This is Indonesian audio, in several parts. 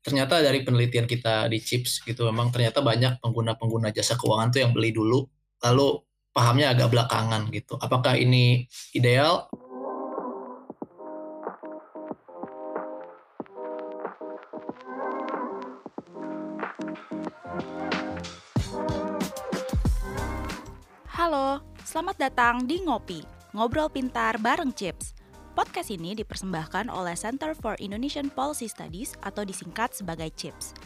ternyata dari penelitian kita di Chips gitu memang ternyata banyak pengguna-pengguna jasa keuangan tuh yang beli dulu lalu pahamnya agak belakangan gitu. Apakah ini ideal? Halo, selamat datang di Ngopi, Ngobrol Pintar bareng Chips. Podcast ini dipersembahkan oleh Center for Indonesian Policy Studies atau disingkat sebagai CHIPS.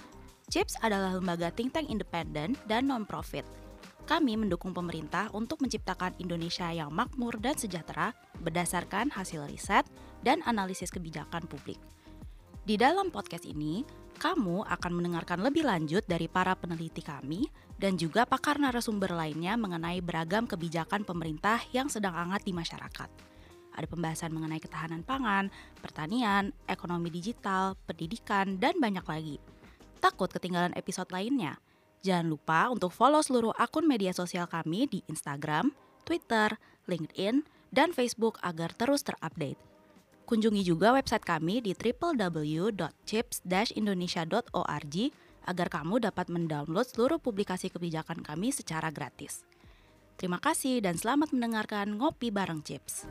CHIPS adalah lembaga think tank independen dan non-profit. Kami mendukung pemerintah untuk menciptakan Indonesia yang makmur dan sejahtera berdasarkan hasil riset dan analisis kebijakan publik. Di dalam podcast ini, kamu akan mendengarkan lebih lanjut dari para peneliti kami dan juga pakar narasumber lainnya mengenai beragam kebijakan pemerintah yang sedang hangat di masyarakat. Ada pembahasan mengenai ketahanan pangan, pertanian, ekonomi digital, pendidikan, dan banyak lagi. Takut ketinggalan episode lainnya? Jangan lupa untuk follow seluruh akun media sosial kami di Instagram, Twitter, LinkedIn, dan Facebook agar terus terupdate. Kunjungi juga website kami di www.chips-indonesia.org agar kamu dapat mendownload seluruh publikasi kebijakan kami secara gratis. Terima kasih dan selamat mendengarkan Ngopi Bareng Chips.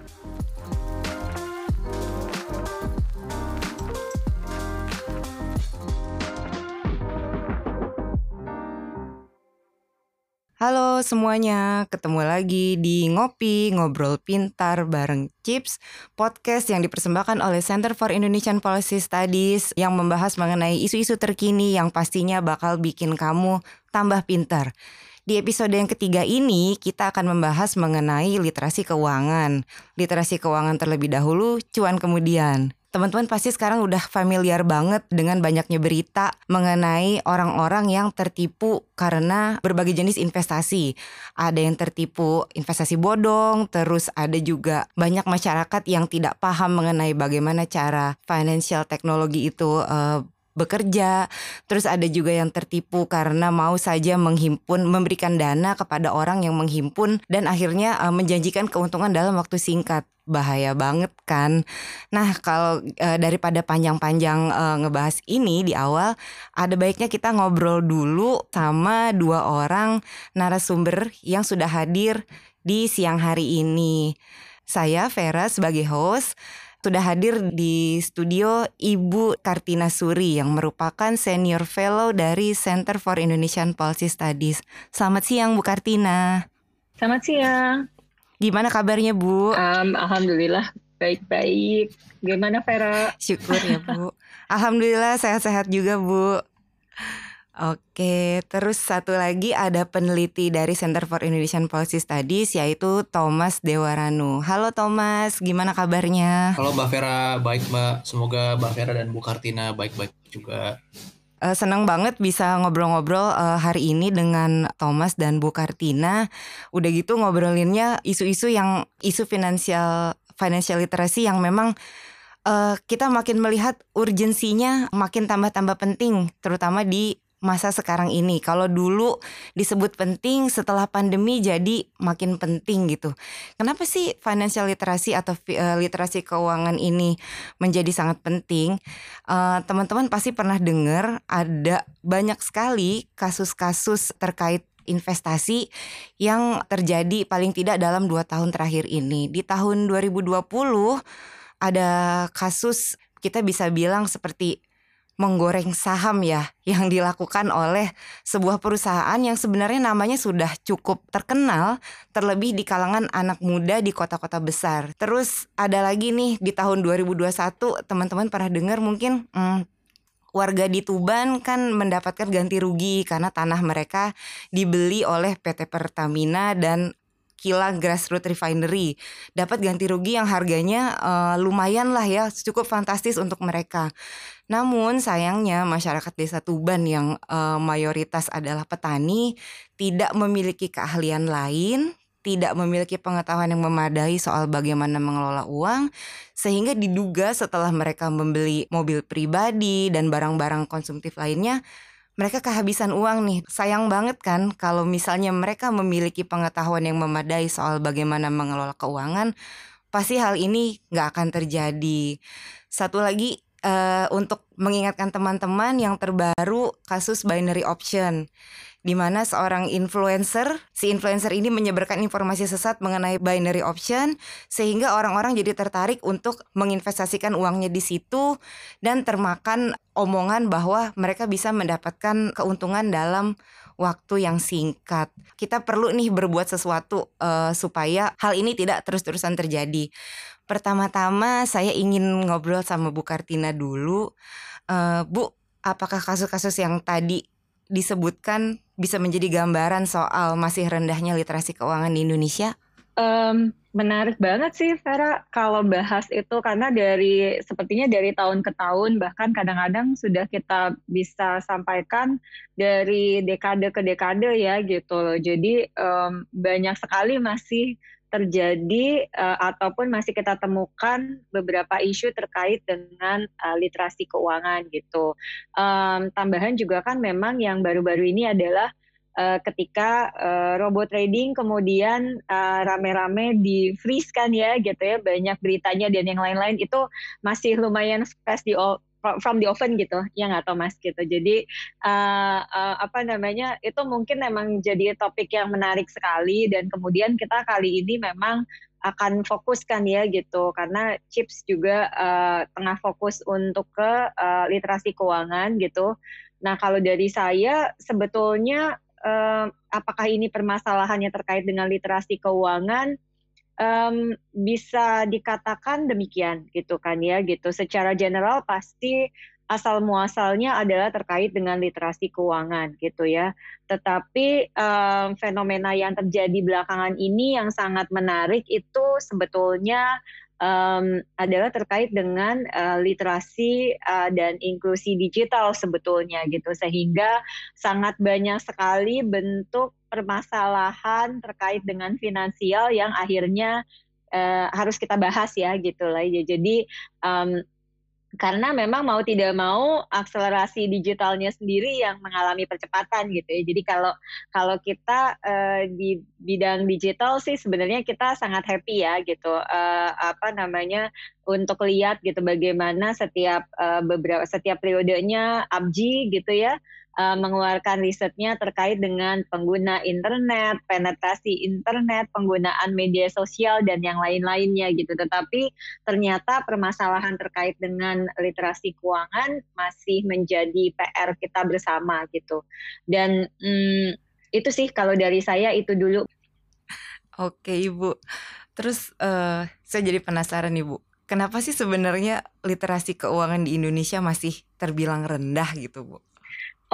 Halo semuanya, ketemu lagi di Ngopi Ngobrol Pintar bareng Chips, podcast yang dipersembahkan oleh Center for Indonesian Policy Studies yang membahas mengenai isu-isu terkini yang pastinya bakal bikin kamu tambah pintar. Di episode yang ketiga ini kita akan membahas mengenai literasi keuangan. Literasi keuangan terlebih dahulu, cuan kemudian teman-teman pasti sekarang udah familiar banget dengan banyaknya berita mengenai orang-orang yang tertipu karena berbagai jenis investasi. Ada yang tertipu investasi bodong, terus ada juga banyak masyarakat yang tidak paham mengenai bagaimana cara financial teknologi itu uh, bekerja. Terus ada juga yang tertipu karena mau saja menghimpun, memberikan dana kepada orang yang menghimpun dan akhirnya uh, menjanjikan keuntungan dalam waktu singkat. Bahaya banget kan. Nah, kalau uh, daripada panjang-panjang uh, ngebahas ini di awal, ada baiknya kita ngobrol dulu sama dua orang narasumber yang sudah hadir di siang hari ini. Saya Vera sebagai host sudah hadir di studio Ibu Kartina Suri yang merupakan senior fellow dari Center for Indonesian Policy Studies. Selamat siang Bu Kartina. Selamat siang. Gimana kabarnya Bu? Um, Alhamdulillah baik-baik. Gimana Vera? Syukur ya Bu. Alhamdulillah sehat-sehat juga Bu. Oke, terus satu lagi ada peneliti dari Center for Indonesian Policy Studies yaitu Thomas Dewaranu. Halo Thomas, gimana kabarnya? Halo Mbak Vera, baik Mbak. Semoga Mbak Vera dan Bu Kartina baik-baik juga. Uh, senang banget bisa ngobrol-ngobrol uh, hari ini dengan Thomas dan Bu Kartina. Udah gitu ngobrolinnya isu-isu yang isu finansial financial literacy yang memang uh, kita makin melihat urgensinya makin tambah-tambah penting, terutama di masa sekarang ini. Kalau dulu disebut penting setelah pandemi jadi makin penting gitu. Kenapa sih financial literacy atau uh, literasi keuangan ini menjadi sangat penting? teman eh, teman-teman pasti pernah dengar ada banyak sekali kasus-kasus terkait investasi yang terjadi paling tidak dalam dua tahun terakhir ini. Di tahun 2020 ada kasus kita bisa bilang seperti menggoreng saham ya yang dilakukan oleh sebuah perusahaan yang sebenarnya namanya sudah cukup terkenal terlebih di kalangan anak muda di kota-kota besar. Terus ada lagi nih di tahun 2021 teman-teman pernah dengar mungkin hmm, warga di Tuban kan mendapatkan ganti rugi karena tanah mereka dibeli oleh PT Pertamina dan kilang grassroots refinery dapat ganti rugi yang harganya uh, lumayan lah ya cukup fantastis untuk mereka. Namun sayangnya masyarakat desa Tuban yang uh, mayoritas adalah petani tidak memiliki keahlian lain tidak memiliki pengetahuan yang memadai soal bagaimana mengelola uang, sehingga diduga setelah mereka membeli mobil pribadi dan barang-barang konsumtif lainnya, mereka kehabisan uang nih. Sayang banget kan kalau misalnya mereka memiliki pengetahuan yang memadai soal bagaimana mengelola keuangan, pasti hal ini nggak akan terjadi. Satu lagi uh, untuk mengingatkan teman-teman yang terbaru kasus binary option di mana seorang influencer, si influencer ini menyebarkan informasi sesat mengenai binary option sehingga orang-orang jadi tertarik untuk menginvestasikan uangnya di situ dan termakan omongan bahwa mereka bisa mendapatkan keuntungan dalam waktu yang singkat. Kita perlu nih berbuat sesuatu uh, supaya hal ini tidak terus-terusan terjadi. Pertama-tama saya ingin ngobrol sama Bu Kartina dulu. Uh, Bu, apakah kasus-kasus yang tadi disebutkan bisa menjadi gambaran soal masih rendahnya literasi keuangan di Indonesia? Um, menarik banget sih Vera kalau bahas itu karena dari sepertinya dari tahun ke tahun bahkan kadang-kadang sudah kita bisa sampaikan dari dekade ke dekade ya gitu loh. Jadi um, banyak sekali masih terjadi uh, ataupun masih kita temukan beberapa isu terkait dengan uh, literasi keuangan gitu. Um, tambahan juga kan memang yang baru-baru ini adalah uh, ketika uh, robot trading kemudian uh, rame-rame di freeze kan ya gitu ya banyak beritanya dan yang lain-lain itu masih lumayan fresh di from the oven gitu ya nggak tahu mas gitu. Jadi uh, uh, apa namanya itu mungkin memang jadi topik yang menarik sekali dan kemudian kita kali ini memang akan fokuskan ya gitu. Karena chips juga uh, tengah fokus untuk ke uh, literasi keuangan gitu. Nah kalau dari saya sebetulnya uh, apakah ini permasalahannya terkait dengan literasi keuangan um, bisa dikatakan demikian gitu kan ya gitu. Secara general pasti asal muasalnya adalah terkait dengan literasi keuangan gitu ya. Tetapi um, fenomena yang terjadi belakangan ini yang sangat menarik itu sebetulnya um, adalah terkait dengan uh, literasi uh, dan inklusi digital sebetulnya gitu sehingga sangat banyak sekali bentuk permasalahan terkait dengan finansial yang akhirnya uh, harus kita bahas ya gitu lah ya jadi um, karena memang mau tidak mau akselerasi digitalnya sendiri yang mengalami percepatan gitu ya. Jadi kalau kalau kita uh, di bidang digital sih sebenarnya kita sangat happy ya gitu. Uh, apa namanya untuk lihat gitu bagaimana setiap uh, beberapa setiap periodenya ABJI gitu ya uh, mengeluarkan risetnya terkait dengan pengguna internet, penetrasi internet, penggunaan media sosial dan yang lain-lainnya gitu. Tetapi ternyata permasalahan terkait dengan literasi keuangan masih menjadi PR kita bersama gitu. Dan hmm, itu sih kalau dari saya itu dulu. Oke Ibu. Terus uh, saya jadi penasaran Ibu. Kenapa sih sebenarnya literasi keuangan di Indonesia masih terbilang rendah gitu Bu?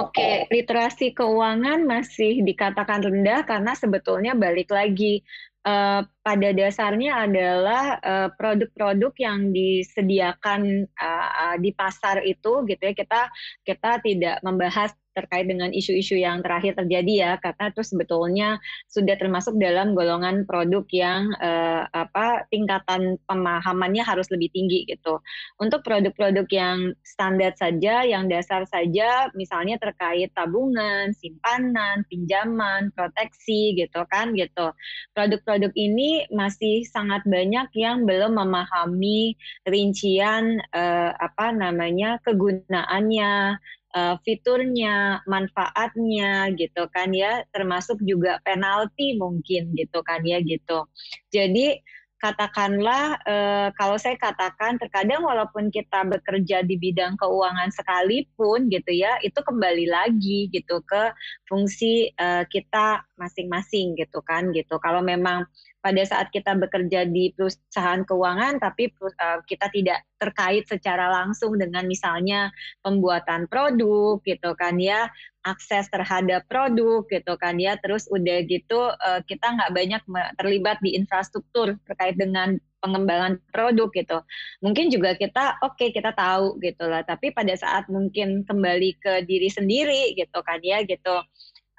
Oke, literasi keuangan masih dikatakan rendah karena sebetulnya balik lagi uh, pada dasarnya adalah uh, produk-produk yang disediakan uh, di pasar itu gitu ya. Kita kita tidak membahas terkait dengan isu-isu yang terakhir terjadi ya karena itu sebetulnya sudah termasuk dalam golongan produk yang uh, apa tingkatan pemahamannya harus lebih tinggi gitu. Untuk produk-produk yang standar saja, yang dasar saja misalnya terkait tabungan, simpanan, pinjaman, proteksi gitu kan gitu. Produk-produk ini masih sangat banyak yang belum memahami rincian uh, apa namanya kegunaannya uh, fiturnya, manfaatnya gitu kan ya, termasuk juga penalti mungkin gitu kan ya gitu. Jadi katakanlah uh, kalau saya katakan terkadang walaupun kita bekerja di bidang keuangan sekalipun gitu ya, itu kembali lagi gitu ke fungsi uh, kita masing-masing gitu kan gitu. Kalau memang pada saat kita bekerja di perusahaan keuangan tapi uh, kita tidak terkait secara langsung dengan misalnya pembuatan produk gitu kan ya akses terhadap produk gitu kan ya terus udah gitu uh, kita nggak banyak terlibat di infrastruktur terkait dengan pengembangan produk gitu. Mungkin juga kita oke okay, kita tahu gitu lah. Tapi pada saat mungkin kembali ke diri sendiri gitu kan ya gitu.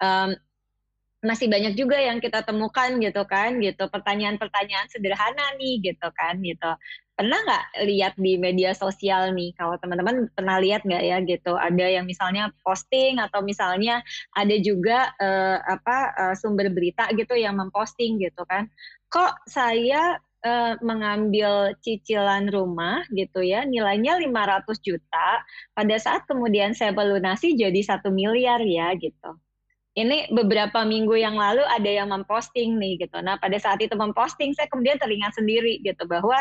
Um, masih banyak juga yang kita temukan gitu kan gitu. Pertanyaan-pertanyaan sederhana nih gitu kan gitu. Pernah nggak lihat di media sosial nih kalau teman-teman pernah lihat nggak ya gitu? Ada yang misalnya posting atau misalnya ada juga uh, apa uh, sumber berita gitu yang memposting gitu kan. Kok saya uh, mengambil cicilan rumah gitu ya, nilainya 500 juta, pada saat kemudian saya melunasi jadi satu miliar ya gitu. Ini beberapa minggu yang lalu ada yang memposting nih gitu. Nah pada saat itu memposting saya kemudian teringat sendiri gitu bahwa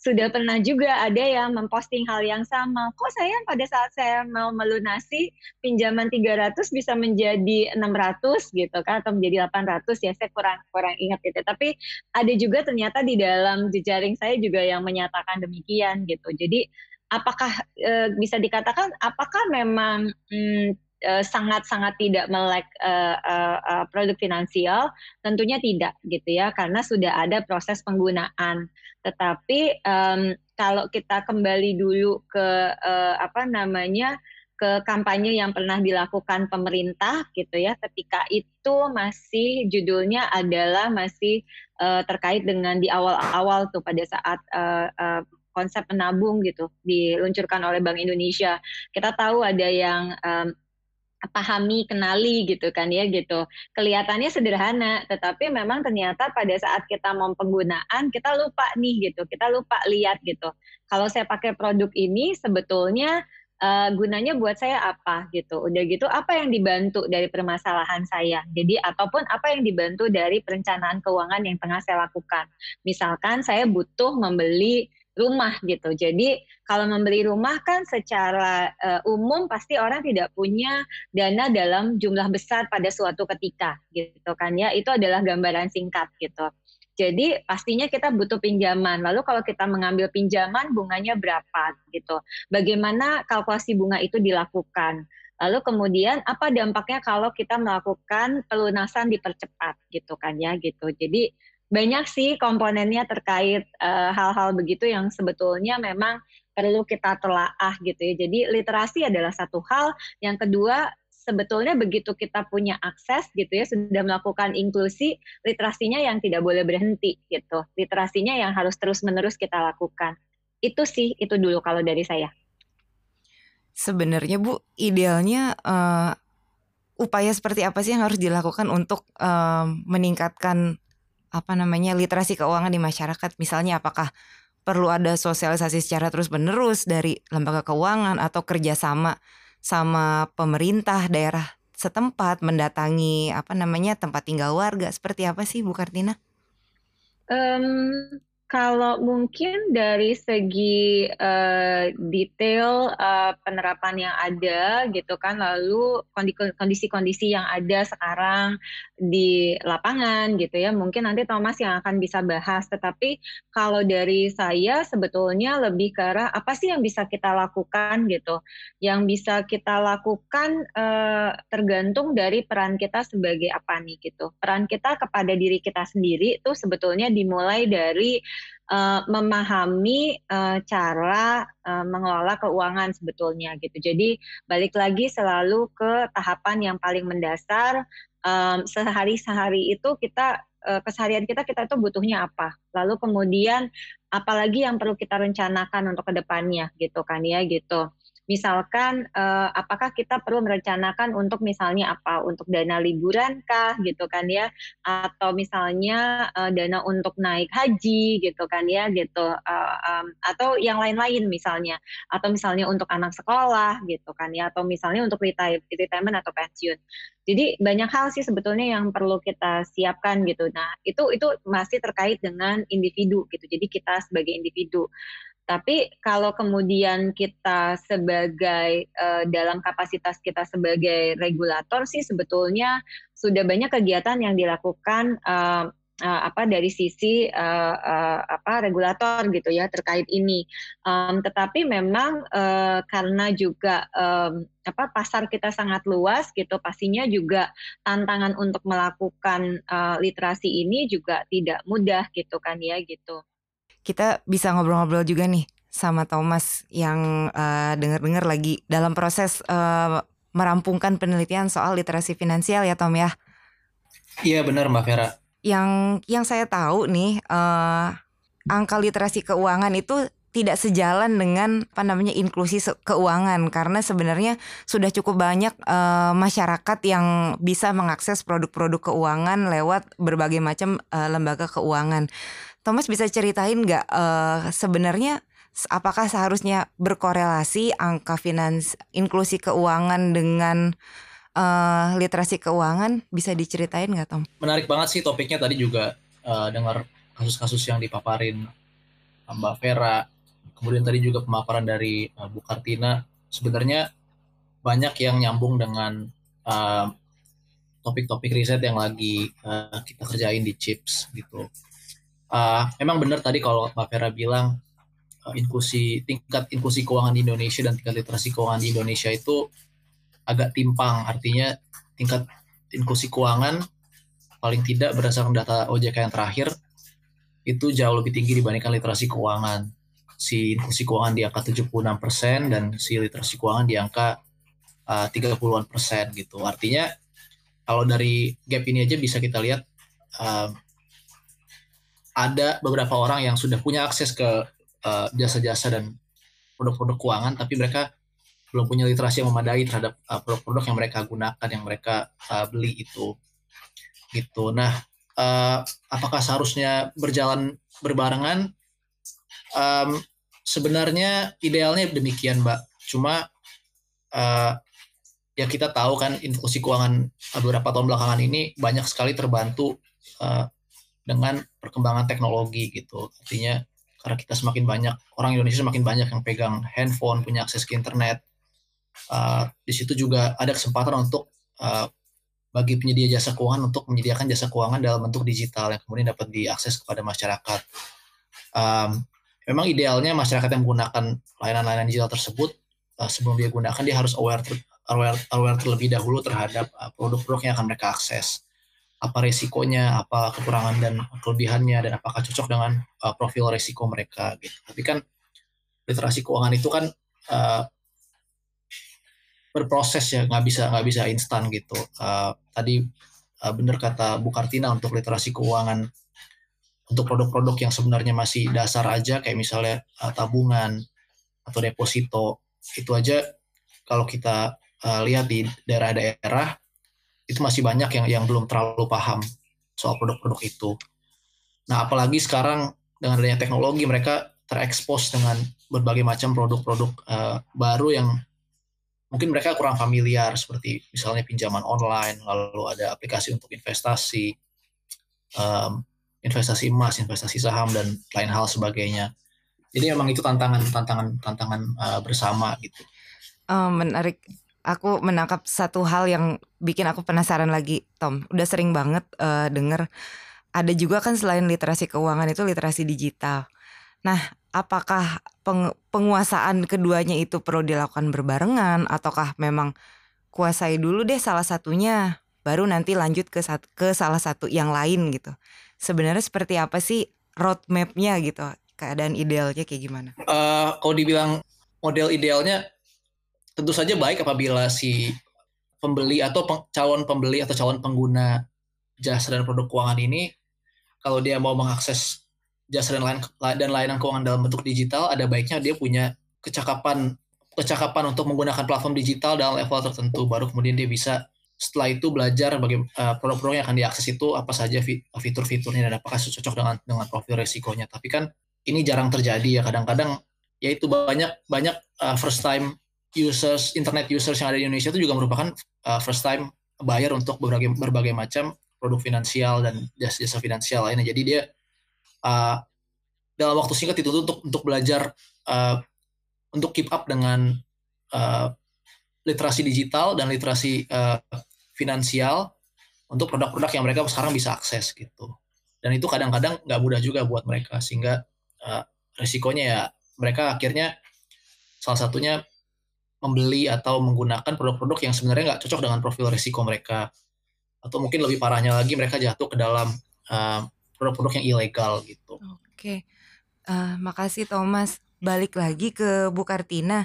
sudah pernah juga ada yang memposting hal yang sama. Kok saya pada saat saya mau melunasi pinjaman 300 bisa menjadi 600 gitu kan atau menjadi 800 ya saya kurang kurang ingat gitu. Tapi ada juga ternyata di dalam jejaring saya juga yang menyatakan demikian gitu. Jadi apakah e, bisa dikatakan apakah memang hmm, sangat-sangat tidak melek uh, uh, produk finansial tentunya tidak gitu ya karena sudah ada proses penggunaan. Tetapi um, kalau kita kembali dulu ke uh, apa namanya ke kampanye yang pernah dilakukan pemerintah gitu ya ketika itu masih judulnya adalah masih uh, terkait dengan di awal-awal tuh pada saat uh, uh, konsep menabung gitu diluncurkan oleh Bank Indonesia. Kita tahu ada yang um, pahami, kenali gitu kan ya gitu. Kelihatannya sederhana, tetapi memang ternyata pada saat kita mau penggunaan kita lupa nih gitu, kita lupa lihat gitu. Kalau saya pakai produk ini sebetulnya uh, gunanya buat saya apa gitu. Udah gitu apa yang dibantu dari permasalahan saya. Jadi ataupun apa yang dibantu dari perencanaan keuangan yang tengah saya lakukan. Misalkan saya butuh membeli rumah gitu. Jadi kalau membeli rumah kan secara uh, umum pasti orang tidak punya dana dalam jumlah besar pada suatu ketika gitu kan ya. Itu adalah gambaran singkat gitu. Jadi pastinya kita butuh pinjaman. Lalu kalau kita mengambil pinjaman bunganya berapa gitu. Bagaimana kalkulasi bunga itu dilakukan? Lalu kemudian apa dampaknya kalau kita melakukan pelunasan dipercepat gitu kan ya gitu. Jadi banyak sih komponennya terkait eh, hal-hal uh, begitu yang sebetulnya memang perlu kita telaah gitu ya. Jadi literasi adalah satu hal, yang kedua sebetulnya begitu kita punya akses gitu ya sudah melakukan inklusi literasinya yang tidak boleh berhenti gitu. Literasinya yang harus terus-menerus kita lakukan. Itu sih itu dulu kalau dari saya. Sebenarnya Bu, idealnya uh, upaya seperti apa sih yang harus dilakukan untuk uh, meningkatkan apa namanya literasi keuangan di masyarakat misalnya apakah perlu ada sosialisasi secara terus menerus dari lembaga keuangan atau kerjasama sama pemerintah daerah setempat mendatangi apa namanya tempat tinggal warga seperti apa sih Bu Kartina? Um, kalau mungkin dari segi uh, detail uh, penerapan yang ada gitu kan, lalu kondisi-kondisi yang ada sekarang di lapangan gitu ya, mungkin nanti Thomas yang akan bisa bahas. Tetapi kalau dari saya sebetulnya lebih ke arah apa sih yang bisa kita lakukan gitu, yang bisa kita lakukan uh, tergantung dari peran kita sebagai apa nih gitu. Peran kita kepada diri kita sendiri itu sebetulnya dimulai dari uh, memahami uh, cara uh, mengelola keuangan sebetulnya gitu. Jadi balik lagi selalu ke tahapan yang paling mendasar um, sehari-sehari itu kita uh, keseharian kita kita itu butuhnya apa. Lalu kemudian apalagi yang perlu kita rencanakan untuk ke depannya gitu kan ya gitu. Misalkan uh, apakah kita perlu merencanakan untuk misalnya apa untuk dana liburan kah gitu kan ya atau misalnya uh, dana untuk naik haji gitu kan ya gitu uh, um, atau yang lain-lain misalnya atau misalnya untuk anak sekolah gitu kan ya atau misalnya untuk retirement atau pensiun. Jadi banyak hal sih sebetulnya yang perlu kita siapkan gitu. Nah, itu itu masih terkait dengan individu gitu. Jadi kita sebagai individu tapi kalau kemudian kita sebagai uh, dalam kapasitas kita sebagai regulator sih sebetulnya sudah banyak kegiatan yang dilakukan uh, uh, apa dari sisi uh, uh, apa regulator gitu ya terkait ini. Um, tetapi memang uh, karena juga um, apa pasar kita sangat luas gitu, pastinya juga tantangan untuk melakukan uh, literasi ini juga tidak mudah gitu kan ya gitu kita bisa ngobrol-ngobrol juga nih sama Thomas yang uh, dengar-dengar lagi dalam proses uh, merampungkan penelitian soal literasi finansial ya Tom ya. Iya benar Mbak Vera. Yang yang saya tahu nih uh, angka literasi keuangan itu tidak sejalan dengan apa namanya inklusi keuangan karena sebenarnya sudah cukup banyak uh, masyarakat yang bisa mengakses produk-produk keuangan lewat berbagai macam uh, lembaga keuangan. Thomas bisa ceritain nggak uh, sebenarnya apakah seharusnya berkorelasi angka finans inklusi keuangan dengan uh, literasi keuangan bisa diceritain nggak Tom? Menarik banget sih topiknya tadi juga uh, dengar kasus-kasus yang dipaparin Mbak Vera, kemudian tadi juga pemaparan dari uh, Bu Kartina. Sebenarnya banyak yang nyambung dengan topik-topik uh, riset yang lagi uh, kita kerjain di Chips gitu. Uh, memang benar tadi kalau Mbak Vera bilang uh, inklusi tingkat inklusi keuangan di Indonesia dan tingkat literasi keuangan di Indonesia itu agak timpang. Artinya tingkat inklusi keuangan paling tidak berdasarkan data OJK yang terakhir itu jauh lebih tinggi dibandingkan literasi keuangan. Si inklusi keuangan di angka 76% dan si literasi keuangan di angka uh, 30-an persen gitu. Artinya kalau dari gap ini aja bisa kita lihat uh, ada beberapa orang yang sudah punya akses ke Eh, jasa-jasa uh, dan produk-produk keuangan, tapi mereka belum punya literasi yang memadai terhadap uh, produk-produk yang mereka gunakan, yang mereka uh, beli itu. Gitu. Nah, uh, apakah seharusnya berjalan berbarengan? Um, sebenarnya idealnya demikian, Mbak. Cuma uh, ya kita tahu kan inklusi keuangan beberapa tahun belakangan ini banyak sekali terbantu uh, dengan perkembangan teknologi gitu. Artinya karena kita semakin banyak orang Indonesia semakin banyak yang pegang handphone punya akses ke internet uh, di situ juga ada kesempatan untuk uh, bagi penyedia jasa keuangan untuk menyediakan jasa keuangan dalam bentuk digital yang kemudian dapat diakses kepada masyarakat um, memang idealnya masyarakat yang menggunakan layanan-layanan digital tersebut uh, sebelum dia gunakan dia harus aware ter, aware, aware terlebih dahulu terhadap uh, produk-produk yang akan mereka akses apa resikonya, apa kekurangan dan kelebihannya, dan apakah cocok dengan uh, profil resiko mereka gitu. Tapi kan literasi keuangan itu kan uh, berproses ya, nggak bisa nggak bisa instan gitu. Uh, tadi uh, benar kata Bu Kartina untuk literasi keuangan untuk produk-produk yang sebenarnya masih dasar aja kayak misalnya uh, tabungan atau deposito itu aja kalau kita uh, lihat di daerah-daerah itu masih banyak yang yang belum terlalu paham soal produk-produk itu. Nah, apalagi sekarang dengan adanya teknologi mereka terekspos dengan berbagai macam produk-produk uh, baru yang mungkin mereka kurang familiar seperti misalnya pinjaman online, lalu ada aplikasi untuk investasi, um, investasi emas, investasi saham dan lain hal sebagainya. Jadi memang itu tantangan tantangan tantangan uh, bersama gitu. Um, menarik aku menangkap satu hal yang bikin aku penasaran lagi, Tom. Udah sering banget uh, denger ada juga kan selain literasi keuangan itu literasi digital. Nah, apakah peng penguasaan keduanya itu perlu dilakukan berbarengan ataukah memang kuasai dulu deh salah satunya baru nanti lanjut ke ke salah satu yang lain gitu. Sebenarnya seperti apa sih roadmapnya gitu? Keadaan idealnya kayak gimana? Uh, kalau dibilang model idealnya tentu saja baik apabila si pembeli atau peng, calon pembeli atau calon pengguna jasa dan produk keuangan ini kalau dia mau mengakses jasa dan lain dan layanan keuangan dalam bentuk digital ada baiknya dia punya kecakapan kecakapan untuk menggunakan platform digital dalam level tertentu. Baru kemudian dia bisa setelah itu belajar bagaimana uh, produk-produk yang akan diakses itu apa saja fitur-fiturnya dan apakah cocok dengan dengan profil resikonya. Tapi kan ini jarang terjadi ya. Kadang-kadang yaitu banyak banyak uh, first time users internet users yang ada di Indonesia itu juga merupakan uh, first time buyer untuk berbagai berbagai macam produk finansial dan jasa-jasa finansial lainnya. Jadi dia uh, dalam waktu singkat itu untuk untuk belajar uh, untuk keep up dengan uh, literasi digital dan literasi uh, finansial untuk produk-produk yang mereka sekarang bisa akses gitu. Dan itu kadang-kadang nggak mudah juga buat mereka sehingga uh, resikonya ya mereka akhirnya salah satunya membeli atau menggunakan produk-produk yang sebenarnya nggak cocok dengan profil risiko mereka atau mungkin lebih parahnya lagi mereka jatuh ke dalam produk produk-produk yang ilegal gitu. Oke, uh, makasih Thomas. Balik lagi ke Bu Kartina.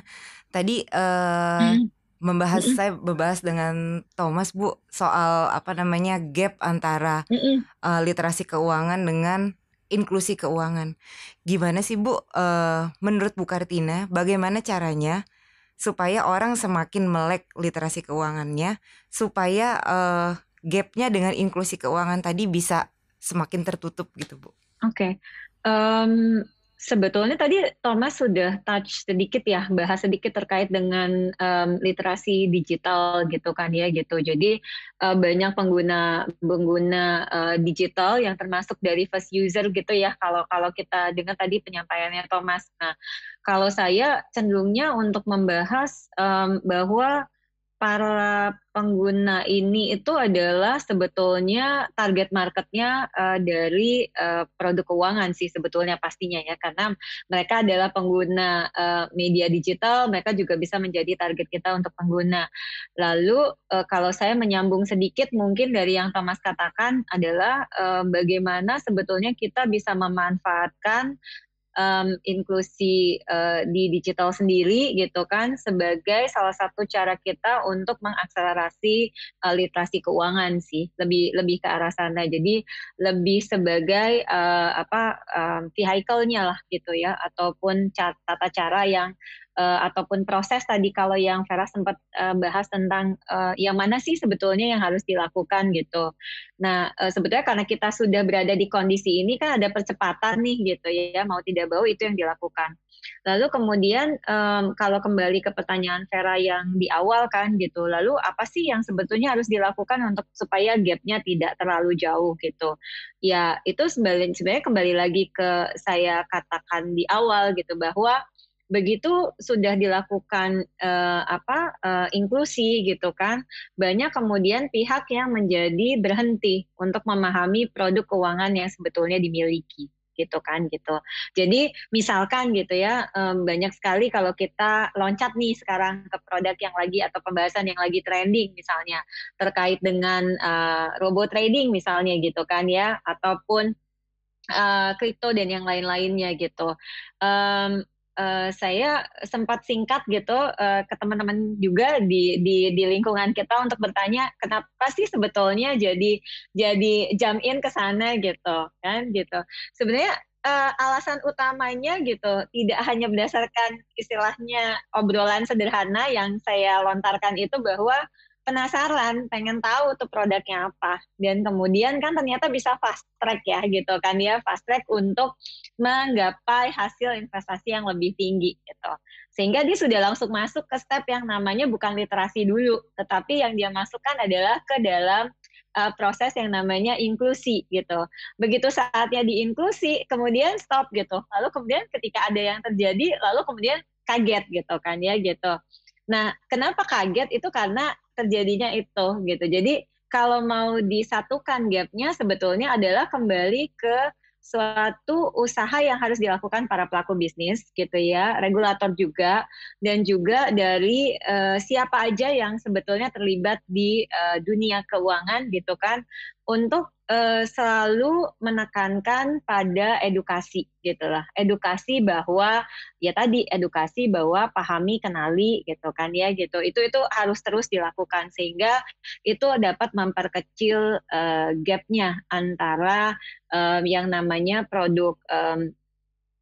Tadi uh, hmm. membahas mm -mm. saya membahas dengan Thomas Bu soal apa namanya gap antara mm -mm. Uh, literasi keuangan dengan inklusi keuangan. Gimana sih Bu? Uh, menurut Bu Kartina, bagaimana caranya? Supaya orang semakin melek literasi keuangannya supaya uh, gapnya dengan inklusi keuangan tadi bisa semakin tertutup gitu bu. Oke, okay. Um, Sebetulnya tadi Thomas sudah touch sedikit ya, bahas sedikit terkait dengan um, literasi digital gitu kan ya gitu. Jadi uh, banyak pengguna pengguna uh, digital yang termasuk dari first user gitu ya. Kalau kalau kita dengar tadi penyampaiannya Thomas. Nah, kalau saya cenderungnya untuk membahas um, bahwa para pengguna ini itu adalah sebetulnya target marketnya uh, dari uh, produk keuangan sih sebetulnya pastinya ya. Karena mereka adalah pengguna uh, media digital mereka juga bisa menjadi target kita untuk pengguna. Lalu uh, kalau saya menyambung sedikit mungkin dari yang Thomas katakan adalah uh, bagaimana sebetulnya kita bisa memanfaatkan um, inklusi uh, di digital sendiri gitu kan sebagai salah satu cara kita untuk mengakselerasi uh, literasi keuangan sih lebih lebih ke arah sana. Jadi lebih sebagai uh, apa um, vehicle-nya lah gitu ya ataupun tata cara yang uh, ataupun proses tadi kalau yang Vera sempat uh, bahas tentang uh, yang mana sih sebetulnya yang harus dilakukan gitu. Nah uh, sebetulnya karena kita sudah berada di kondisi ini kan ada percepatan nih gitu ya mau tidak mau itu yang dilakukan. Lalu kemudian um, kalau kembali ke pertanyaan Vera yang di awal kan gitu, lalu apa sih yang sebetulnya harus dilakukan untuk supaya gapnya tidak terlalu jauh gitu? Ya itu sebenarnya kembali lagi ke saya katakan di awal gitu bahwa begitu sudah dilakukan uh, apa uh, inklusi gitu kan banyak kemudian pihak yang menjadi berhenti untuk memahami produk keuangan yang sebetulnya dimiliki gitu kan gitu. Jadi misalkan gitu ya um, banyak sekali kalau kita loncat nih sekarang ke produk yang lagi atau pembahasan yang lagi trending misalnya terkait dengan uh, robot trading misalnya gitu kan ya ataupun kripto uh, dan yang lain-lainnya gitu. Um, uh, saya sempat singkat gitu uh, ke teman-teman juga di, di di lingkungan kita untuk bertanya kenapa sih sebetulnya jadi jadi jam in ke sana? gitu kan gitu. Sebenarnya uh, alasan utamanya gitu tidak hanya berdasarkan istilahnya obrolan sederhana yang saya lontarkan itu bahwa penasaran, pengen tahu tuh produknya apa. Dan kemudian kan ternyata bisa fast track ya gitu kan ya, fast track untuk menggapai hasil investasi yang lebih tinggi gitu. Sehingga dia sudah langsung masuk ke step yang namanya bukan literasi dulu, tetapi yang dia masukkan adalah ke dalam uh, proses yang namanya inklusi gitu. Begitu saatnya diinklusi, kemudian stop gitu. Lalu kemudian ketika ada yang terjadi, lalu kemudian kaget gitu kan ya gitu. Nah, kenapa kaget itu karena terjadinya itu gitu. Jadi kalau mau disatukan gapnya sebetulnya adalah kembali ke suatu usaha yang harus dilakukan para pelaku bisnis gitu ya, regulator juga dan juga dari uh, siapa aja yang sebetulnya terlibat di uh, dunia keuangan gitu kan untuk uh, selalu menekankan pada edukasi gitulah edukasi bahwa ya tadi edukasi bahwa pahami kenali gitu kan ya gitu itu itu harus terus dilakukan sehingga itu dapat memperkecil uh, gapnya antara um, yang namanya produk um,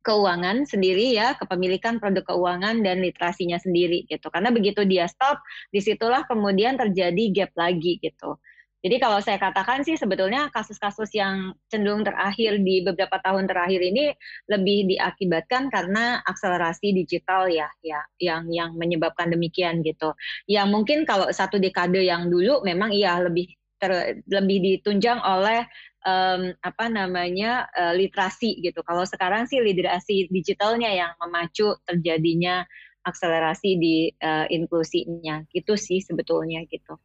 keuangan sendiri ya, kepemilikan produk keuangan dan literasinya sendiri gitu. Karena begitu dia stop, di situlah kemudian terjadi gap lagi gitu. Jadi kalau saya katakan sih sebetulnya kasus-kasus yang cenderung terakhir di beberapa tahun terakhir ini lebih diakibatkan karena akselerasi digital ya, ya yang yang menyebabkan demikian gitu. Yang mungkin kalau satu dekade yang dulu memang iya lebih ter, lebih ditunjang oleh um, apa namanya uh, literasi gitu. Kalau sekarang sih literasi digitalnya yang memacu terjadinya akselerasi di uh, inklusinya. Gitu sih sebetulnya gitu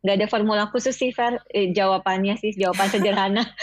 nggak ada formula khusus sih Fer. Eh, jawabannya sih jawaban sederhana.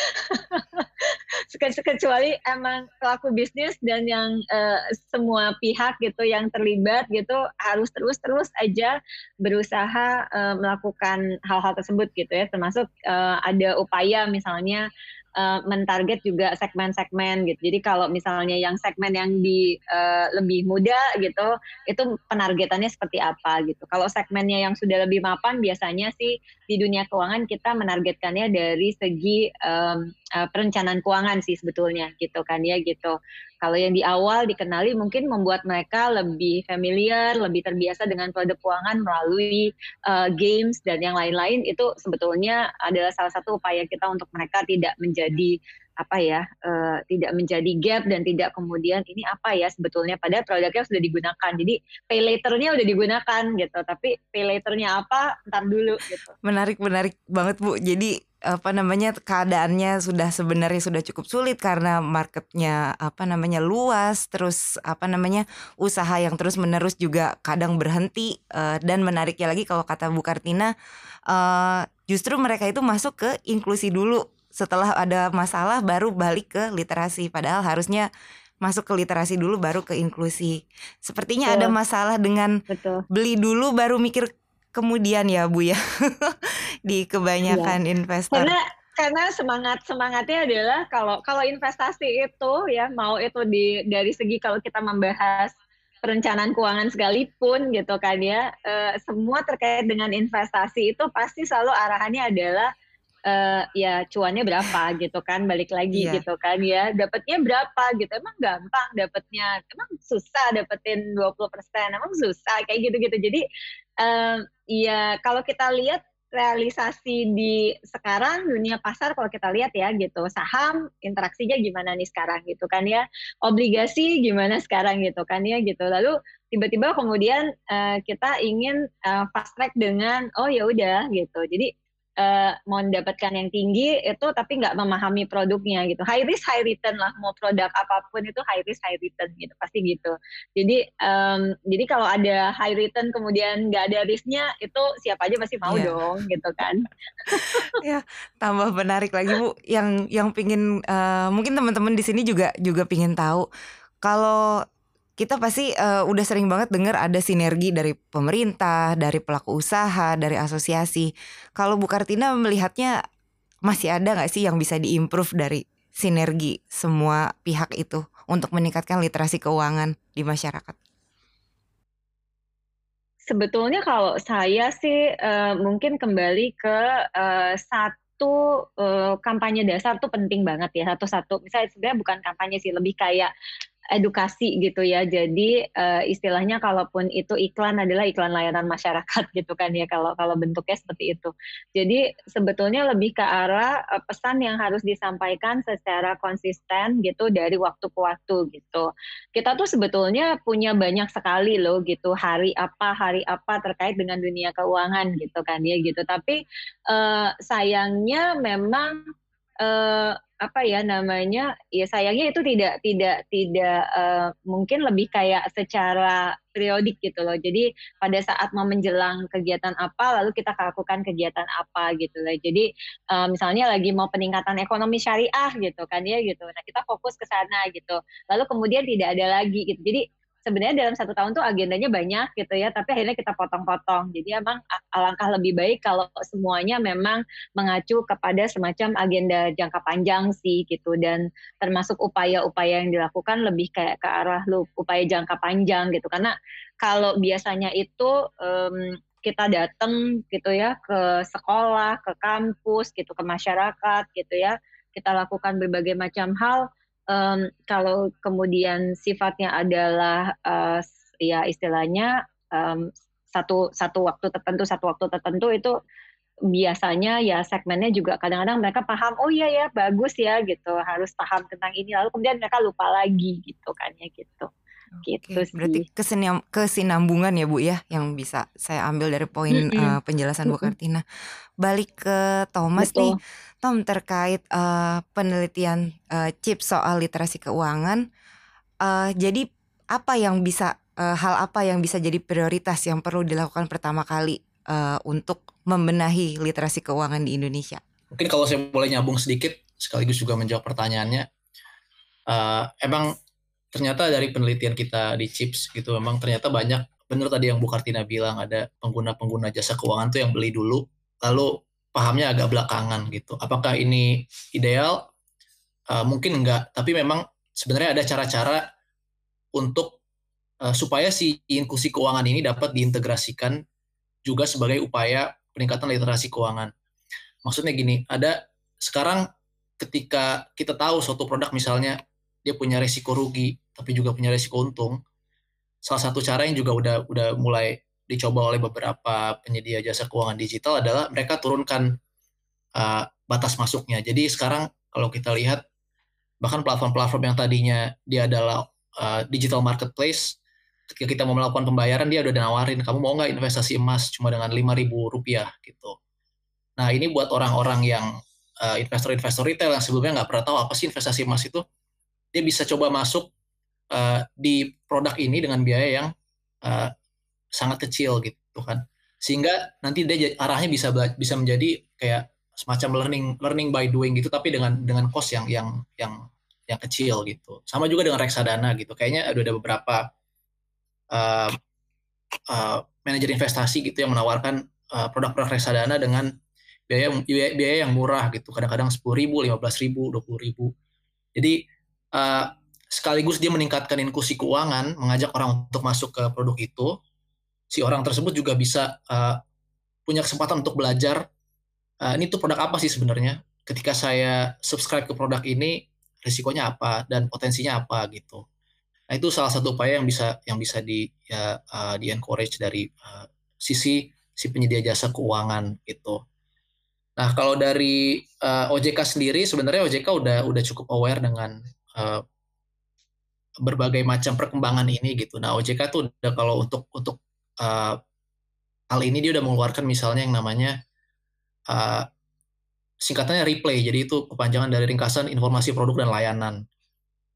Kecuali emang pelaku bisnis dan yang uh, semua pihak gitu yang terlibat gitu harus terus terus aja berusaha uh, melakukan hal-hal tersebut gitu ya. Termasuk uh, ada upaya misalnya uh, mentarget juga segmen-segmen gitu. Jadi kalau misalnya yang segmen yang di uh, lebih muda gitu, itu penargetannya seperti apa gitu. Kalau segmennya yang sudah lebih mapan biasanya sih di dunia keuangan kita menargetkannya dari segi um, uh, perencanaan keuangan sih sebetulnya gitu kan ya gitu. Kalau yang di awal dikenali mungkin membuat mereka lebih familiar, lebih terbiasa dengan produk keuangan melalui uh, games dan yang lain-lain itu sebetulnya adalah salah satu upaya kita untuk mereka tidak menjadi apa ya uh, tidak menjadi gap dan tidak kemudian ini apa ya sebetulnya pada produknya sudah digunakan. Jadi pay laternya udah digunakan gitu tapi pay laternya apa ntar dulu gitu. Menarik menarik banget bu. Jadi apa namanya keadaannya sudah sebenarnya sudah cukup sulit karena marketnya apa namanya luas. Terus apa namanya usaha yang terus menerus juga kadang berhenti. Uh, dan menariknya lagi kalau kata Bu Kartina uh, justru mereka itu masuk ke inklusi dulu setelah ada masalah baru balik ke literasi padahal harusnya masuk ke literasi dulu baru ke inklusi. Sepertinya Betul. ada masalah dengan Betul. beli dulu baru mikir kemudian ya Bu ya di kebanyakan iya. investor. Karena karena semangat semangatnya adalah kalau kalau investasi itu ya mau itu di dari segi kalau kita membahas perencanaan keuangan sekalipun gitu kan ya eh, semua terkait dengan investasi itu pasti selalu arahannya adalah uh, ya cuannya berapa gitu kan balik lagi yeah. gitu kan ya. Dapatnya berapa gitu. Emang gampang dapatnya. Emang susah dapetin 20% emang susah kayak gitu-gitu. Jadi uh, ya kalau kita lihat realisasi di sekarang dunia pasar kalau kita lihat ya gitu saham interaksinya gimana nih sekarang gitu kan ya. Obligasi gimana sekarang gitu kan ya gitu. Lalu tiba-tiba kemudian uh, kita ingin uh, fast track dengan oh ya udah gitu. Jadi uh, mau mendapatkan yang tinggi itu tapi nggak memahami produknya gitu. High risk high return lah. Mau produk apa pun itu high risk high return gitu. Pasti gitu. Jadi um, jadi kalau ada high return kemudian nggak ada risknya itu siapa aja pasti mau yeah. dong gitu kan. Ya tambah menarik lagi bu. Yang yang pingin uh, mungkin teman-teman di sini juga juga pingin tahu kalau kita pasti uh, udah sering banget dengar ada sinergi dari pemerintah, dari pelaku usaha, dari asosiasi. Kalau Bu Kartina melihatnya masih ada nggak sih yang bisa diimprove dari sinergi semua pihak itu untuk meningkatkan literasi keuangan di masyarakat? Sebetulnya kalau saya sih uh, mungkin kembali ke uh, satu uh, kampanye dasar tuh penting banget ya satu-satu. Misalnya sebenarnya bukan kampanye sih, lebih kayak edukasi gitu ya. Jadi uh, istilahnya kalaupun itu iklan adalah iklan layanan masyarakat gitu kan ya kalau kalau bentuknya seperti itu. Jadi sebetulnya lebih ke arah uh, pesan yang harus disampaikan secara konsisten gitu dari waktu ke waktu gitu. Kita tuh sebetulnya punya banyak sekali loh gitu hari apa hari apa terkait dengan dunia keuangan gitu kan ya gitu. Tapi uh, sayangnya memang uh, apa ya namanya ya sayangnya itu tidak tidak tidak uh, mungkin lebih kayak secara periodik gitu loh. Jadi pada saat mau menjelang kegiatan apa lalu kita lakukan kegiatan apa gitu loh. Jadi uh, misalnya lagi mau peningkatan ekonomi syariah gitu kan ya gitu. Nah kita fokus ke sana gitu. Lalu kemudian tidak ada lagi gitu. Jadi sebenarnya dalam satu tahun tuh agendanya banyak gitu ya, tapi akhirnya kita potong-potong. Jadi emang alangkah lebih baik kalau semuanya memang mengacu kepada semacam agenda jangka panjang sih gitu dan termasuk upaya-upaya yang dilakukan lebih kayak ke arah lu upaya jangka panjang gitu. Karena kalau biasanya itu um, kita datang gitu ya ke sekolah, ke kampus gitu, ke masyarakat gitu ya, kita lakukan berbagai macam hal um, kalau kemudian sifatnya adalah uh, ya istilahnya um, satu satu waktu tertentu satu waktu tertentu itu biasanya ya segmennya juga kadang-kadang mereka paham oh iya ya bagus ya gitu harus paham tentang ini lalu kemudian mereka lupa lagi gitu kan ya gitu. Oke, gitu sih. Berarti keseniam, kesinambungan ya Bu ya yang bisa saya ambil dari poin mm -hmm. uh, penjelasan Bu Kartina. Balik ke Thomas Betul. nih, Tom terkait uh, penelitian uh, chip soal literasi keuangan. Uh, jadi apa yang bisa uh, hal apa yang bisa jadi prioritas yang perlu dilakukan pertama kali uh, untuk membenahi literasi keuangan di Indonesia? Mungkin kalau saya boleh nyambung sedikit sekaligus juga menjawab pertanyaannya. Uh, emang ternyata dari penelitian kita di chips gitu memang ternyata banyak benar tadi yang Bu Kartina bilang ada pengguna-pengguna jasa keuangan tuh yang beli dulu lalu pahamnya agak belakangan gitu. Apakah ini ideal? Uh, mungkin enggak, tapi memang sebenarnya ada cara-cara untuk uh, supaya si inklusi keuangan ini dapat diintegrasikan juga sebagai upaya peningkatan literasi keuangan. Maksudnya gini, ada sekarang ketika kita tahu suatu produk misalnya dia punya resiko rugi tapi juga punya resiko untung salah satu cara yang juga udah udah mulai dicoba oleh beberapa penyedia jasa keuangan digital adalah mereka turunkan uh, batas masuknya. Jadi sekarang kalau kita lihat bahkan platform-platform yang tadinya dia adalah uh, digital marketplace ketika kita mau melakukan pembayaran dia udah nawarin kamu mau nggak investasi emas cuma dengan lima ribu rupiah? Gitu. Nah ini buat orang-orang yang uh, investor-investor retail yang sebelumnya nggak pernah tahu apa sih investasi emas itu dia bisa coba masuk uh, di produk ini dengan biaya yang uh, sangat kecil gitu kan. Sehingga nanti dia arahnya bisa bisa menjadi kayak semacam learning learning by doing gitu tapi dengan dengan cost yang yang yang yang kecil gitu. Sama juga dengan reksadana gitu. Kayaknya ada ada beberapa uh, uh, manajer investasi gitu yang menawarkan uh, produk-produk reksadana dengan biaya, biaya yang murah gitu. Kadang-kadang sepuluh ribu lima belas ribu dua puluh ribu. Jadi uh, sekaligus dia meningkatkan inklusi keuangan mengajak orang untuk masuk ke produk itu si orang tersebut juga bisa uh, punya kesempatan untuk belajar. Uh, ini tuh produk apa sih sebenarnya? Ketika saya subscribe ke produk ini risikonya apa dan potensinya apa gitu. Nah itu salah satu upaya yang bisa yang bisa di ya, uh, di encourage dari uh, sisi si penyedia jasa keuangan gitu. Nah kalau dari uh, OJK sendiri sebenarnya OJK udah udah cukup aware dengan uh, berbagai macam perkembangan ini gitu. Nah OJK tuh udah kalau untuk untuk uh, hal ini dia udah mengeluarkan misalnya yang namanya uh, singkatannya replay. Jadi itu kepanjangan dari ringkasan informasi produk dan layanan.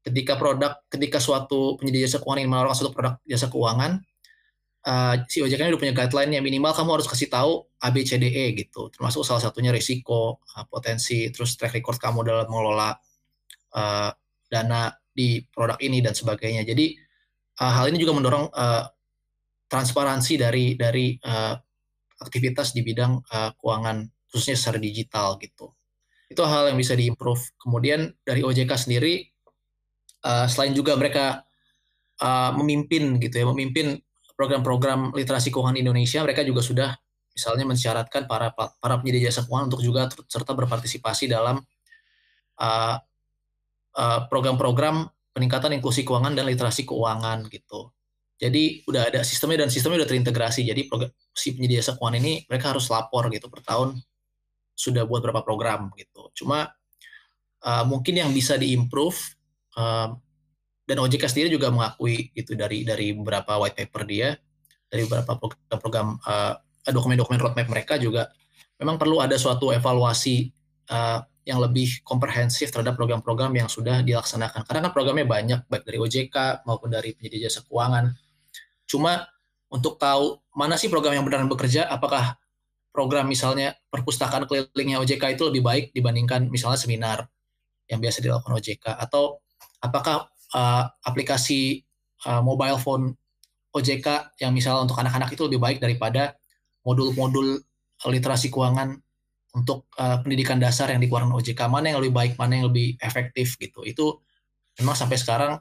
Ketika produk, ketika suatu penyedia jasa keuangan ingin menawarkan suatu produk jasa keuangan, uh, si ini udah punya guideline yang minimal kamu harus kasih tahu ABCDE gitu. Termasuk salah satunya risiko, potensi, terus track record kamu dalam mengelola uh, dana di produk ini dan sebagainya. Jadi uh, hal ini juga mendorong uh, transparansi dari dari uh, aktivitas di bidang uh, keuangan khususnya secara digital gitu. Itu hal yang bisa diimprove. Kemudian dari OJK sendiri uh, selain juga mereka uh, memimpin gitu ya, memimpin program-program literasi keuangan Indonesia, mereka juga sudah misalnya mensyaratkan para para penyedia jasa keuangan untuk juga serta berpartisipasi dalam uh, uh, program-program peningkatan inklusi keuangan dan literasi keuangan gitu. Jadi udah ada sistemnya dan sistemnya udah terintegrasi. Jadi si penyedia jasa keuangan ini mereka harus lapor gitu per tahun sudah buat berapa program gitu. Cuma uh, mungkin yang bisa diimprove uh, dan OJK sendiri juga mengakui itu dari dari beberapa white paper dia, dari beberapa program-program uh, dokumen-dokumen roadmap mereka juga memang perlu ada suatu evaluasi uh, yang lebih komprehensif terhadap program-program yang sudah dilaksanakan. Karena kan programnya banyak baik dari OJK maupun dari penyedia jasa keuangan Cuma untuk tahu mana sih program yang benar bekerja, apakah program misalnya perpustakaan kelilingnya OJK itu lebih baik dibandingkan misalnya seminar yang biasa dilakukan OJK atau apakah uh, aplikasi uh, mobile phone OJK yang misalnya untuk anak-anak itu lebih baik daripada modul-modul literasi keuangan untuk uh, pendidikan dasar yang dikeluarkan OJK mana yang lebih baik mana yang lebih efektif gitu? Itu memang sampai sekarang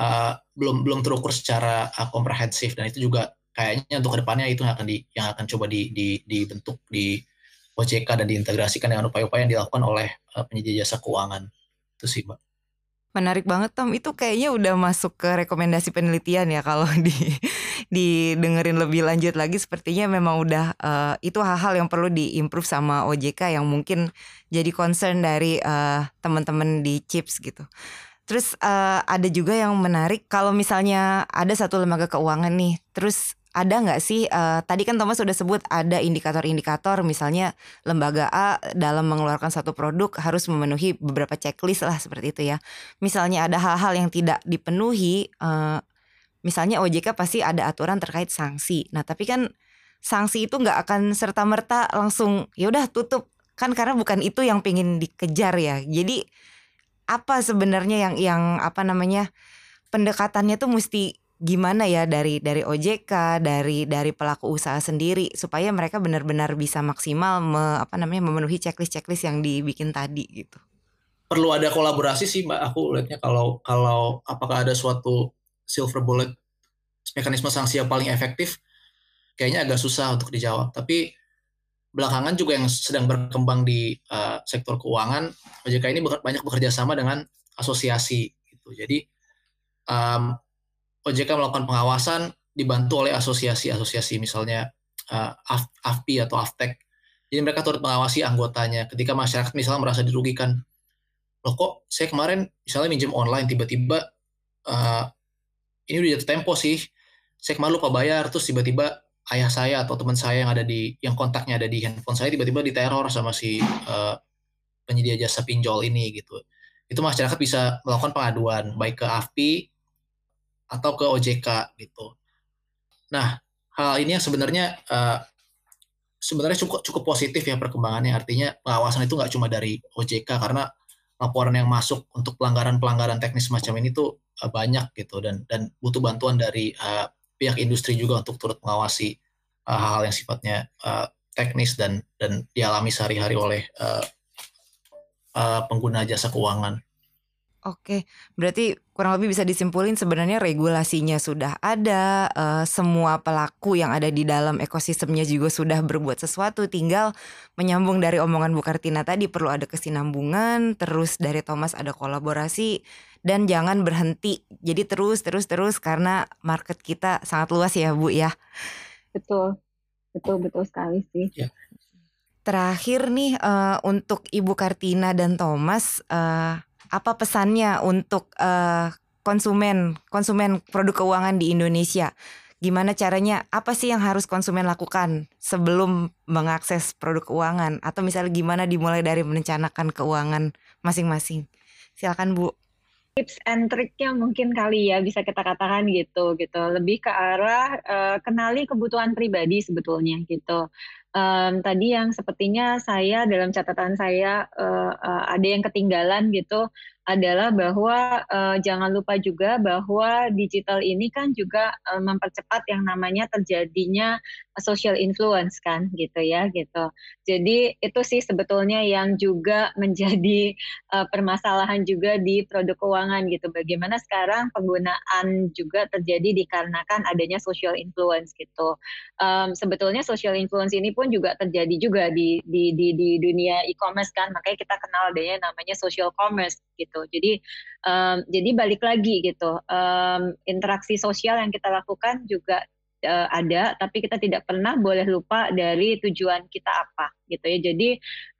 uh, belum belum terukur secara uh, komprehensif dan itu juga kayaknya untuk ke depannya itu yang akan di yang akan coba di, di, dibentuk di OJK dan diintegrasikan dengan upaya-upaya yang dilakukan oleh uh, penyedia jasa keuangan itu sih mbak. Menarik banget Tom, itu kayaknya udah masuk ke rekomendasi penelitian ya kalau di didengerin lebih lanjut lagi sepertinya memang udah uh, itu hal-hal yang perlu diimprove sama OJK yang mungkin jadi concern dari uh, teman-teman di CHIPS gitu. Terus uh, ada juga yang menarik kalau misalnya ada satu lembaga keuangan nih, terus ada nggak sih uh, tadi kan Thomas sudah sebut ada indikator-indikator misalnya lembaga A dalam mengeluarkan satu produk harus memenuhi beberapa checklist lah seperti itu ya. Misalnya ada hal-hal yang tidak dipenuhi, uh, misalnya OJK pasti ada aturan terkait sanksi. Nah tapi kan sanksi itu nggak akan serta merta langsung ya udah tutup kan karena bukan itu yang pengen dikejar ya. Jadi apa sebenarnya yang yang apa namanya pendekatannya tuh mesti gimana ya dari dari OJK dari dari pelaku usaha sendiri supaya mereka benar-benar bisa maksimal me, apa namanya memenuhi checklist-checklist yang dibikin tadi gitu. Perlu ada kolaborasi sih Mbak aku lihatnya kalau kalau apakah ada suatu silver bullet mekanisme sanksi yang paling efektif kayaknya agak susah untuk dijawab tapi belakangan juga yang sedang berkembang di uh, sektor keuangan OJK ini banyak bekerja sama dengan asosiasi gitu. Jadi um, OJK melakukan pengawasan dibantu oleh asosiasi-asosiasi misalnya uh, AFPI atau AFTEK. Jadi mereka turut mengawasi anggotanya ketika masyarakat misalnya merasa dirugikan loh kok saya kemarin misalnya minjem online tiba-tiba uh, ini udah jatuh tempo sih saya kemarin lupa bayar terus tiba-tiba ayah saya atau teman saya yang ada di yang kontaknya ada di handphone saya tiba-tiba diteror sama si uh, penyedia jasa pinjol ini gitu. Itu masyarakat bisa melakukan pengaduan baik ke AFPI atau ke OJK gitu. Nah hal ini yang sebenarnya uh, sebenarnya cukup cukup positif ya perkembangannya. Artinya pengawasan itu nggak cuma dari OJK karena laporan yang masuk untuk pelanggaran-pelanggaran teknis semacam ini tuh uh, banyak gitu dan dan butuh bantuan dari uh, pihak industri juga untuk turut mengawasi uh, hal-hal yang sifatnya uh, teknis dan dan dialami sehari-hari oleh uh, uh, pengguna jasa keuangan. Oke, berarti kurang lebih bisa disimpulin sebenarnya regulasinya sudah ada, uh, semua pelaku yang ada di dalam ekosistemnya juga sudah berbuat sesuatu, tinggal menyambung dari omongan Bu Kartina tadi perlu ada kesinambungan, terus dari Thomas ada kolaborasi dan jangan berhenti. Jadi terus terus terus karena market kita sangat luas ya Bu ya. Betul, betul betul sekali sih. Ya. Terakhir nih uh, untuk Ibu Kartina dan Thomas. Uh, apa pesannya untuk uh, konsumen konsumen produk keuangan di Indonesia? Gimana caranya? Apa sih yang harus konsumen lakukan sebelum mengakses produk keuangan? Atau misalnya gimana dimulai dari merencanakan keuangan masing-masing? Silakan Bu. Tips and triknya mungkin kali ya bisa kita katakan gitu gitu. Lebih ke arah uh, kenali kebutuhan pribadi sebetulnya gitu um, tadi yang sepertinya saya dalam catatan saya uh, uh, ada yang ketinggalan gitu adalah bahwa uh, jangan lupa juga bahwa digital ini kan juga uh, mempercepat yang namanya terjadinya social influence kan gitu ya gitu. Jadi itu sih sebetulnya yang juga menjadi uh, permasalahan juga di produk keuangan gitu. Bagaimana sekarang penggunaan juga terjadi dikarenakan adanya social influence gitu. Um, sebetulnya social influence ini pun juga terjadi juga di di di, di dunia e-commerce kan. Makanya kita kenal adanya namanya social commerce gitu gitu. Jadi um, jadi balik lagi gitu. Um, interaksi sosial yang kita lakukan juga uh, ada, tapi kita tidak pernah boleh lupa dari tujuan kita apa gitu ya. Jadi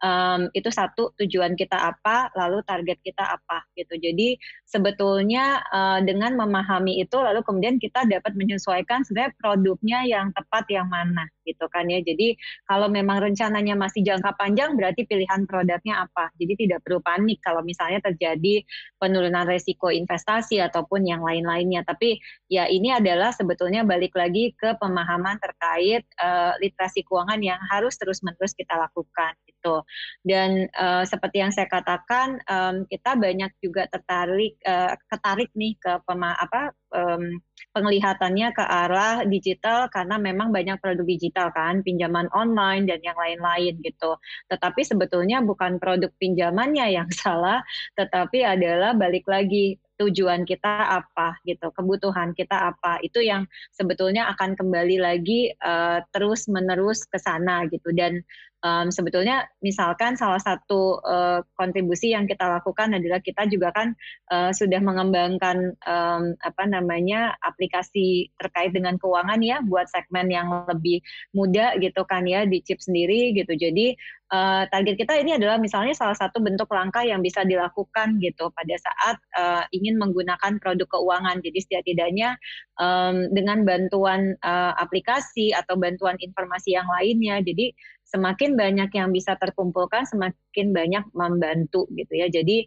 um, itu satu tujuan kita apa, lalu target kita apa gitu. Jadi sebetulnya uh, dengan memahami itu, lalu kemudian kita dapat menyesuaikan sebenarnya produknya yang tepat yang mana gitu kan ya. Jadi kalau memang rencananya masih jangka panjang, berarti pilihan produknya apa. Jadi tidak perlu panik kalau misalnya terjadi penurunan resiko investasi ataupun yang lain-lainnya. Tapi ya ini adalah sebetulnya balik lagi ke pemahaman terkait uh, literasi keuangan yang harus terus-menerus kita lakukan gitu. Dan uh, seperti yang saya katakan, um, kita banyak juga tertarik uh, ketarik nih ke pema apa um, penglihatannya ke arah digital karena memang banyak produk digital kan, pinjaman online dan yang lain-lain gitu. Tetapi sebetulnya bukan produk pinjamannya yang salah, tetapi adalah balik lagi tujuan kita apa gitu, kebutuhan kita apa. Itu yang sebetulnya akan kembali lagi uh, terus menerus ke sana gitu dan um, sebetulnya misalkan salah satu uh, kontribusi yang kita lakukan adalah kita juga kan uh, sudah mengembangkan um, apa namanya aplikasi terkait dengan keuangan ya buat segmen yang lebih muda gitu kan ya di chip sendiri gitu. Jadi uh, target kita ini adalah misalnya salah satu bentuk langkah yang bisa dilakukan gitu pada saat uh, ingin menggunakan produk keuangan. Jadi setidaknya um, dengan bantuan uh, aplikasi atau bantuan informasi yang lainnya. Jadi semakin banyak yang bisa terkumpulkan, semakin banyak membantu gitu ya. Jadi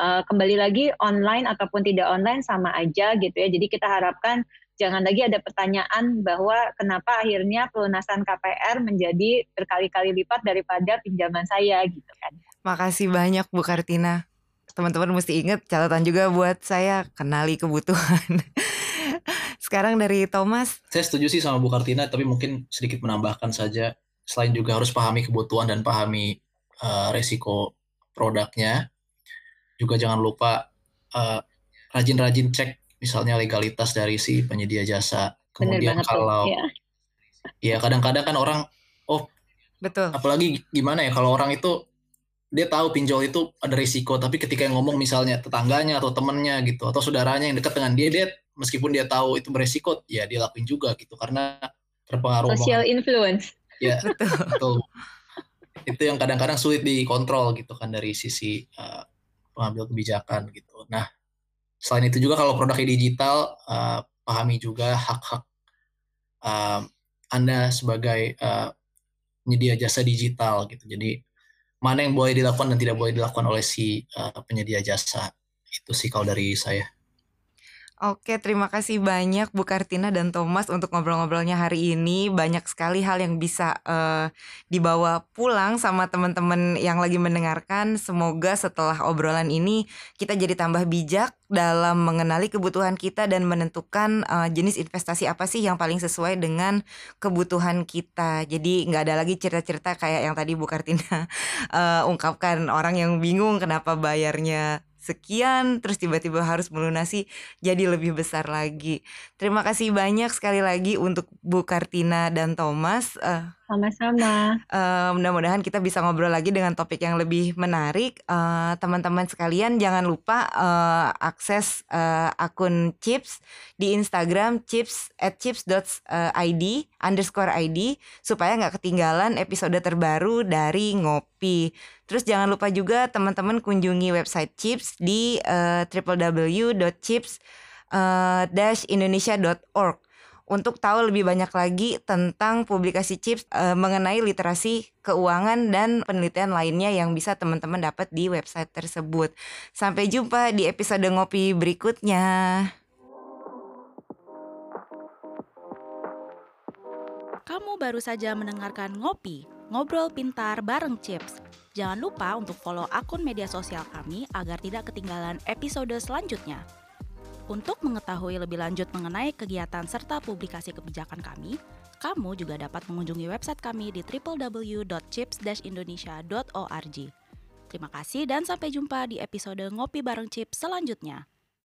uh, kembali lagi online ataupun tidak online sama aja gitu ya. Jadi kita harapkan jangan lagi ada pertanyaan bahwa kenapa akhirnya pelunasan KPR menjadi berkali-kali lipat daripada pinjaman saya gitu kan. Makasih banyak Bu Kartina. Teman-teman mesti ingat catatan juga buat saya kenali kebutuhan. Sekarang dari Thomas. Saya setuju sih sama Bu Kartina, tapi mungkin sedikit menambahkan saja. Selain juga harus pahami kebutuhan dan pahami uh, resiko produknya, juga jangan lupa uh, rajin-rajin cek misalnya legalitas dari si penyedia jasa. Kemudian kalau tuh, ya. ya kadang-kadang kan orang oh betul. Apalagi gimana ya kalau orang itu dia tahu pinjol itu ada risiko tapi ketika yang ngomong misalnya tetangganya atau temennya gitu atau saudaranya yang dekat dengan dia dia meskipun dia tahu itu beresiko ya dia lakuin juga gitu karena terpengaruh social influence ya betul itu yang kadang-kadang sulit dikontrol gitu kan dari sisi uh, pengambil kebijakan gitu. Nah, selain itu juga kalau produknya digital, uh, pahami juga hak-hak uh, Anda sebagai uh, penyedia jasa digital gitu. Jadi mana yang boleh dilakukan dan tidak boleh dilakukan oleh si uh, penyedia jasa. Itu sih kalau dari saya. Oke, terima kasih banyak Bu Kartina dan Thomas untuk ngobrol-ngobrolnya hari ini. Banyak sekali hal yang bisa uh, dibawa pulang sama teman-teman yang lagi mendengarkan. Semoga setelah obrolan ini kita jadi tambah bijak dalam mengenali kebutuhan kita dan menentukan uh, jenis investasi apa sih yang paling sesuai dengan kebutuhan kita. Jadi nggak ada lagi cerita-cerita kayak yang tadi Bu Kartina uh, ungkapkan orang yang bingung kenapa bayarnya sekian terus tiba-tiba harus melunasi jadi lebih besar lagi. Terima kasih banyak sekali lagi untuk Bu Kartina dan Thomas. Uh, sama-sama. Uh, mudah-mudahan kita bisa ngobrol lagi dengan topik yang lebih menarik. Uh, teman-teman sekalian jangan lupa uh, akses uh, akun Chips di Instagram chips at chips.id underscore id supaya nggak ketinggalan episode terbaru dari Ngopi. Terus jangan lupa juga teman-teman kunjungi website Chips di uh, www.chips-indonesia.org untuk tahu lebih banyak lagi tentang publikasi chips uh, mengenai literasi keuangan dan penelitian lainnya yang bisa teman-teman dapat di website tersebut. Sampai jumpa di episode ngopi berikutnya. Kamu baru saja mendengarkan Ngopi, Ngobrol Pintar bareng Chips. Jangan lupa untuk follow akun media sosial kami agar tidak ketinggalan episode selanjutnya. Untuk mengetahui lebih lanjut mengenai kegiatan serta publikasi kebijakan kami, kamu juga dapat mengunjungi website kami di www.chips-indonesia.org. Terima kasih dan sampai jumpa di episode Ngopi Bareng Chips selanjutnya.